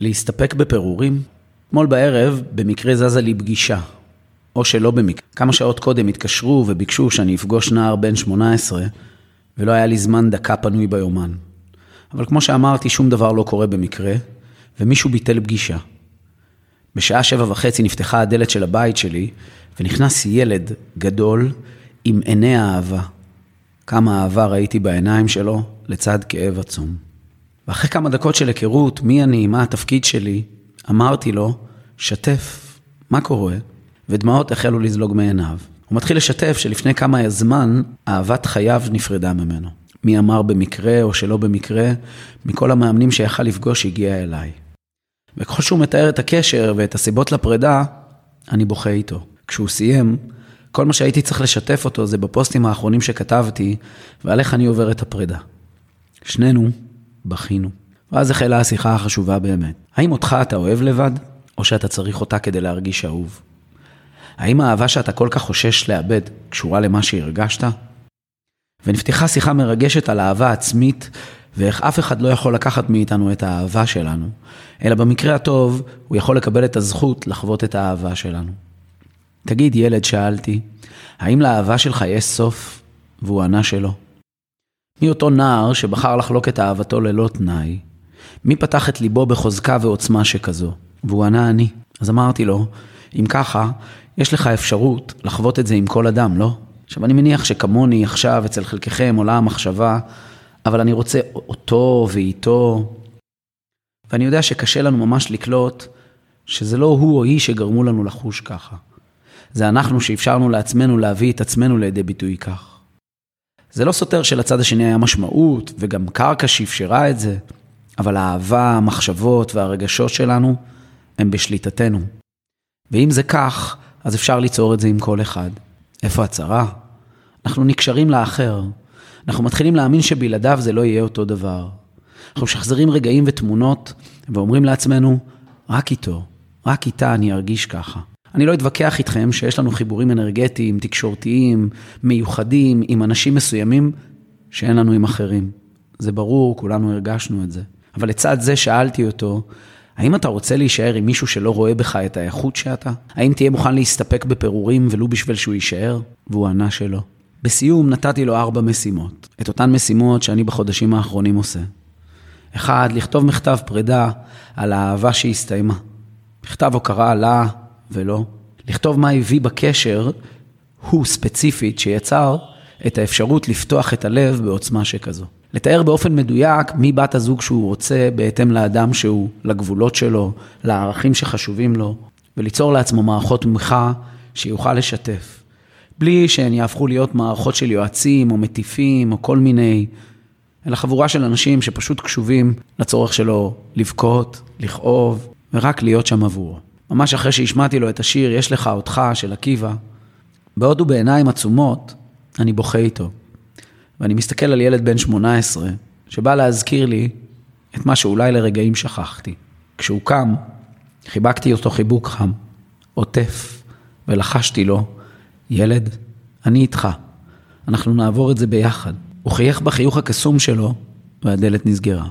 להסתפק בפירורים? אתמול בערב במקרה זזה לי פגישה, או שלא במקרה. כמה שעות קודם התקשרו וביקשו שאני אפגוש נער בן 18, ולא היה לי זמן דקה פנוי ביומן. אבל כמו שאמרתי, שום דבר לא קורה במקרה, ומישהו ביטל פגישה. בשעה שבע וחצי נפתחה הדלת של הבית שלי, ונכנס ילד גדול עם עיני אהבה. כמה אהבה ראיתי בעיניים שלו, לצד כאב עצום. ואחרי כמה דקות של היכרות, מי אני, מה התפקיד שלי, אמרתי לו, שתף, מה קורה? ודמעות החלו לזלוג מעיניו. הוא מתחיל לשתף שלפני כמה זמן אהבת חייו נפרדה ממנו. מי אמר במקרה או שלא במקרה, מכל המאמנים שיכל לפגוש הגיע אליי. וככל שהוא מתאר את הקשר ואת הסיבות לפרידה, אני בוכה איתו. כשהוא סיים, כל מה שהייתי צריך לשתף אותו זה בפוסטים האחרונים שכתבתי, ועל איך אני עובר את הפרידה. שנינו בכינו. ואז החלה השיחה החשובה באמת. האם אותך אתה אוהב לבד, או שאתה צריך אותה כדי להרגיש אהוב? האם האהבה שאתה כל כך חושש לאבד קשורה למה שהרגשת? ונפתחה שיחה מרגשת על אהבה עצמית, ואיך אף אחד לא יכול לקחת מאיתנו את האהבה שלנו, אלא במקרה הטוב, הוא יכול לקבל את הזכות לחוות את האהבה שלנו. תגיד, ילד, שאלתי, האם לאהבה שלך יש סוף? והוא ענה שלא. מי אותו נער שבחר לחלוק את אהבתו ללא תנאי? מי פתח את ליבו בחוזקה ועוצמה שכזו? והוא ענה אני. אז אמרתי לו, אם ככה, יש לך אפשרות לחוות את זה עם כל אדם, לא? עכשיו, אני מניח שכמוני עכשיו אצל חלקכם עולה המחשבה, אבל אני רוצה אותו ואיתו. ואני יודע שקשה לנו ממש לקלוט שזה לא הוא או היא שגרמו לנו לחוש ככה. זה אנחנו שאפשרנו לעצמנו להביא את עצמנו לידי ביטוי כך. זה לא סותר שלצד השני היה משמעות, וגם קרקע שאפשרה את זה, אבל האהבה, המחשבות והרגשות שלנו הם בשליטתנו. ואם זה כך, אז אפשר ליצור את זה עם כל אחד. איפה הצרה? אנחנו נקשרים לאחר. אנחנו מתחילים להאמין שבלעדיו זה לא יהיה אותו דבר. אנחנו משחזרים רגעים ותמונות ואומרים לעצמנו, רק איתו, רק איתה אני ארגיש ככה. אני לא אתווכח איתכם שיש לנו חיבורים אנרגטיים, תקשורתיים, מיוחדים, עם אנשים מסוימים, שאין לנו עם אחרים. זה ברור, כולנו הרגשנו את זה. אבל לצד זה שאלתי אותו, האם אתה רוצה להישאר עם מישהו שלא רואה בך את האיכות שאתה? האם תהיה מוכן להסתפק בפירורים ולו בשביל שהוא יישאר? והוא ענה שלא. בסיום נתתי לו ארבע משימות, את אותן משימות שאני בחודשים האחרונים עושה. אחד, לכתוב מכתב פרידה על האהבה שהסתיימה. מכתב הוקרה לה ולא. לכתוב מה הביא בקשר, הוא ספציפית, שיצר את האפשרות לפתוח את הלב בעוצמה שכזו. לתאר באופן מדויק מי בת הזוג שהוא רוצה בהתאם לאדם שהוא, לגבולות שלו, לערכים שחשובים לו, וליצור לעצמו מערכות תמיכה שיוכל לשתף. בלי שהן יהפכו להיות מערכות של יועצים או מטיפים או כל מיני, אלא חבורה של אנשים שפשוט קשובים לצורך שלו לבכות, לכאוב, ורק להיות שם עבורו. ממש אחרי שהשמעתי לו את השיר "יש לך אותך" של עקיבא, בעוד הוא בעיניים עצומות, אני בוכה איתו. ואני מסתכל על ילד בן 18, שבא להזכיר לי את מה שאולי לרגעים שכחתי. כשהוא קם, חיבקתי אותו חיבוק חם, עוטף, ולחשתי לו, ילד, אני איתך, אנחנו נעבור את זה ביחד. הוא חייך בחיוך הקסום שלו, והדלת נסגרה.